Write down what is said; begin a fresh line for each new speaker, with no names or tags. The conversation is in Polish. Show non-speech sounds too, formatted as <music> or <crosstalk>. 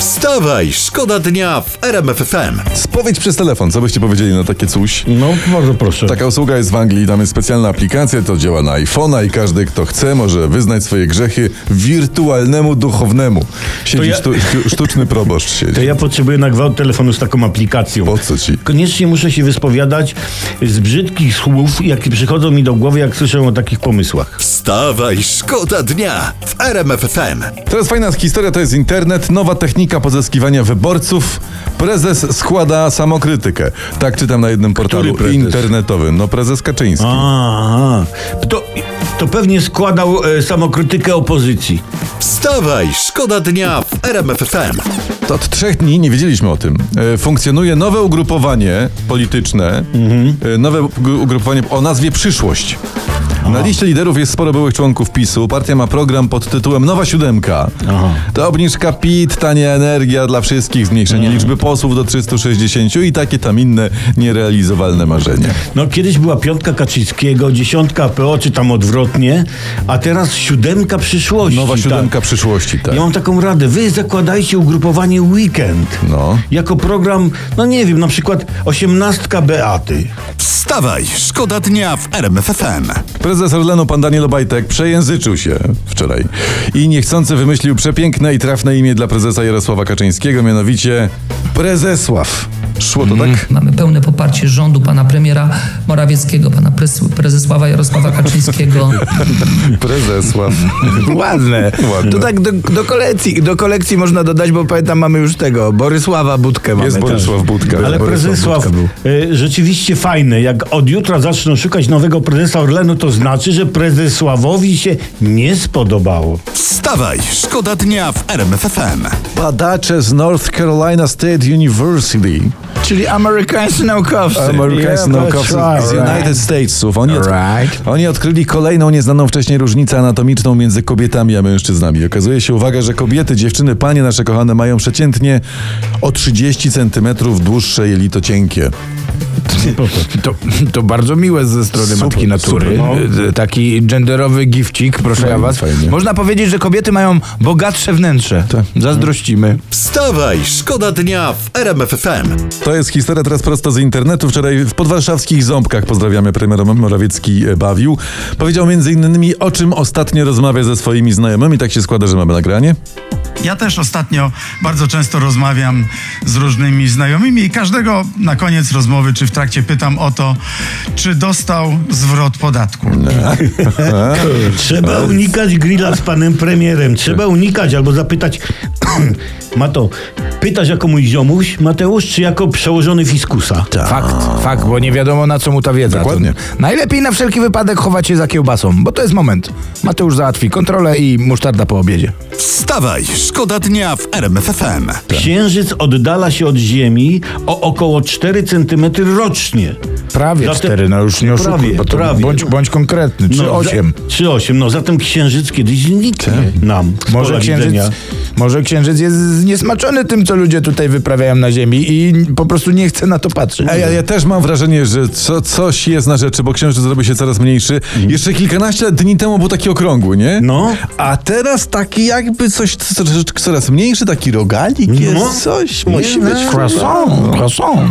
Wstawaj, szkoda dnia w RMF FM.
Spowiedź przez telefon, co byście powiedzieli na takie coś?
No, bardzo proszę.
Taka usługa jest w Anglii, tam jest specjalna aplikacja, to działa na iPhone'a i każdy, kto chce, może wyznać swoje grzechy wirtualnemu duchownemu. Siedzi
ja-
sztu, sztu, sztuczny proboszcz siedzi.
To ja potrzebuję na gwałt telefonu z taką aplikacją.
Po co ci?
Koniecznie muszę się wyspowiadać z brzydkich słów, jakie przychodzą mi do głowy, jak słyszę o takich pomysłach.
Wstawaj, szkoda dnia w RMF FM.
Teraz fajna historia, to jest internet, nowa technika pozyskiwania wyborców. Prezes składa samokrytykę. Tak czytam na jednym portalu internetowym. No prezes Kaczyński.
Aha. To, to pewnie składał e, samokrytykę opozycji.
Wstawaj, szkoda dnia w RMF FM.
To od trzech dni nie wiedzieliśmy o tym. E, Funkcjonuje nowe ugrupowanie polityczne, e, nowe ug- ugrupowanie o nazwie Przyszłość. Na liście liderów jest sporo byłych członków PiSu. Partia ma program pod tytułem Nowa Siódemka.
Aha.
To obniżka PIT, tania energia dla wszystkich, zmniejszenie liczby posłów do 360 i takie tam inne nierealizowalne marzenia.
No kiedyś była piątka Kaczyńskiego, dziesiątka PO, czy tam odwrotnie, a teraz siódemka przyszłości.
Nowa
tak.
Siódemka Przyszłości, tak.
Ja mam taką radę. Wy zakładajcie ugrupowanie Weekend.
No.
Jako program, no nie wiem, na przykład osiemnastka Beaty.
Wstawaj, szkoda dnia w RMF FM.
Prezes Orlenu, pan Daniel Obajtek, przejęzyczył się wczoraj i niechcący wymyślił przepiękne i trafne imię dla prezesa Jarosława Kaczyńskiego, mianowicie Prezesław. Szło to tak?
Mamy pełne poparcie rządu pana premiera Morawieckiego, pana pres- prezesława Jarosława <laughs> Kaczyńskiego.
Prezesław.
Ładne.
Ładne.
To tak do, do kolekcji, do kolekcji można dodać, bo pamiętam mamy już tego, Borysława Budkę mamy
Jest
też.
Borysław Budka.
Ale
Borysław
prezesław
Budka
y, rzeczywiście fajny. Jak od jutra zaczną szukać nowego prezesa Orlenu, to znaczy, że prezesławowi się nie spodobało.
Wstawaj, szkoda dnia w RMF FM.
Badacze z North Carolina State University,
Czyli amerykańscy naukowcy.
amerykańscy
Yeah,
naukowcy
right.
z United Statesów, oni, od,
Right.
oni odkryli kolejną nieznaną wcześniej różnicę anatomiczną między kobietami a mężczyznami. Okazuje się, uwaga, że kobiety, dziewczyny, panie nasze kochane mają przeciętnie o 30 centymetrów dłuższe jelito cienkie.
To, to bardzo miłe ze strony
Super,
Matki Natury.
super,
E, Taki genderowy gifcik, proszę
Fajnie,
ja was.
fajnie.
Można powiedzieć, że kobiety mają bogatsze wnętrze.
Tak.
Zazdrościmy.
Wstawaj, szkoda dnia w RMF FM.
To jest historia teraz prosto z internetu. Wczoraj w podwarszawskich Ząbkach, pozdrawiamy, premier Morawiecki e, bawił. Powiedział między innymi, o czym ostatnio rozmawia ze swoimi znajomymi. Tak się składa, że mamy nagranie.
Ja też ostatnio bardzo często rozmawiam z różnymi znajomymi i każdego na koniec rozmowy czy w trakcie pytam o to, czy dostał zwrot podatku. <laughs>
Trzeba unikać grilla z panem premierem. Trzeba unikać albo zapytać. <clears throat> Mato, pytasz jako mój ziomuś, Mateusz, czy jako przełożony fiskusa?
Fakt, fakt, bo nie wiadomo na co mu ta wiedza.
Dokładnie.
To Najlepiej na wszelki wypadek chować się za kiełbasą, bo to jest moment. Mateusz załatwi kontrolę i musztarda po obiedzie.
Wstawaj, szkoda dnia w RMF FM.
Księżyc oddala się od Ziemi o około 4 cm rocznie.
Prawie
Zatem-
cztery, no już nie oszukuj,
Prawie,
bo to
prawie.
bądź, bądź konkretny, czy
No,
osiem.
za- 3,8. No zatem księżyc kiedyś zniknie nam. z
Może
pola
księżyc,
widzenia.
Może księżyc jest zniesmaczony tym, co ludzie tutaj wyprawiają na ziemi i po prostu nie chce na to patrzeć.
A ja, ja też mam wrażenie, że co, coś jest na rzeczy, bo księżyc zrobi się coraz mniejszy. Jeszcze kilkanaście dni temu był taki okrągły, nie?
No.
A teraz taki jakby coś co- troszeczkę coraz mniejszy, taki rogalik
No.
jest, coś musi być.
Croissant, croissant.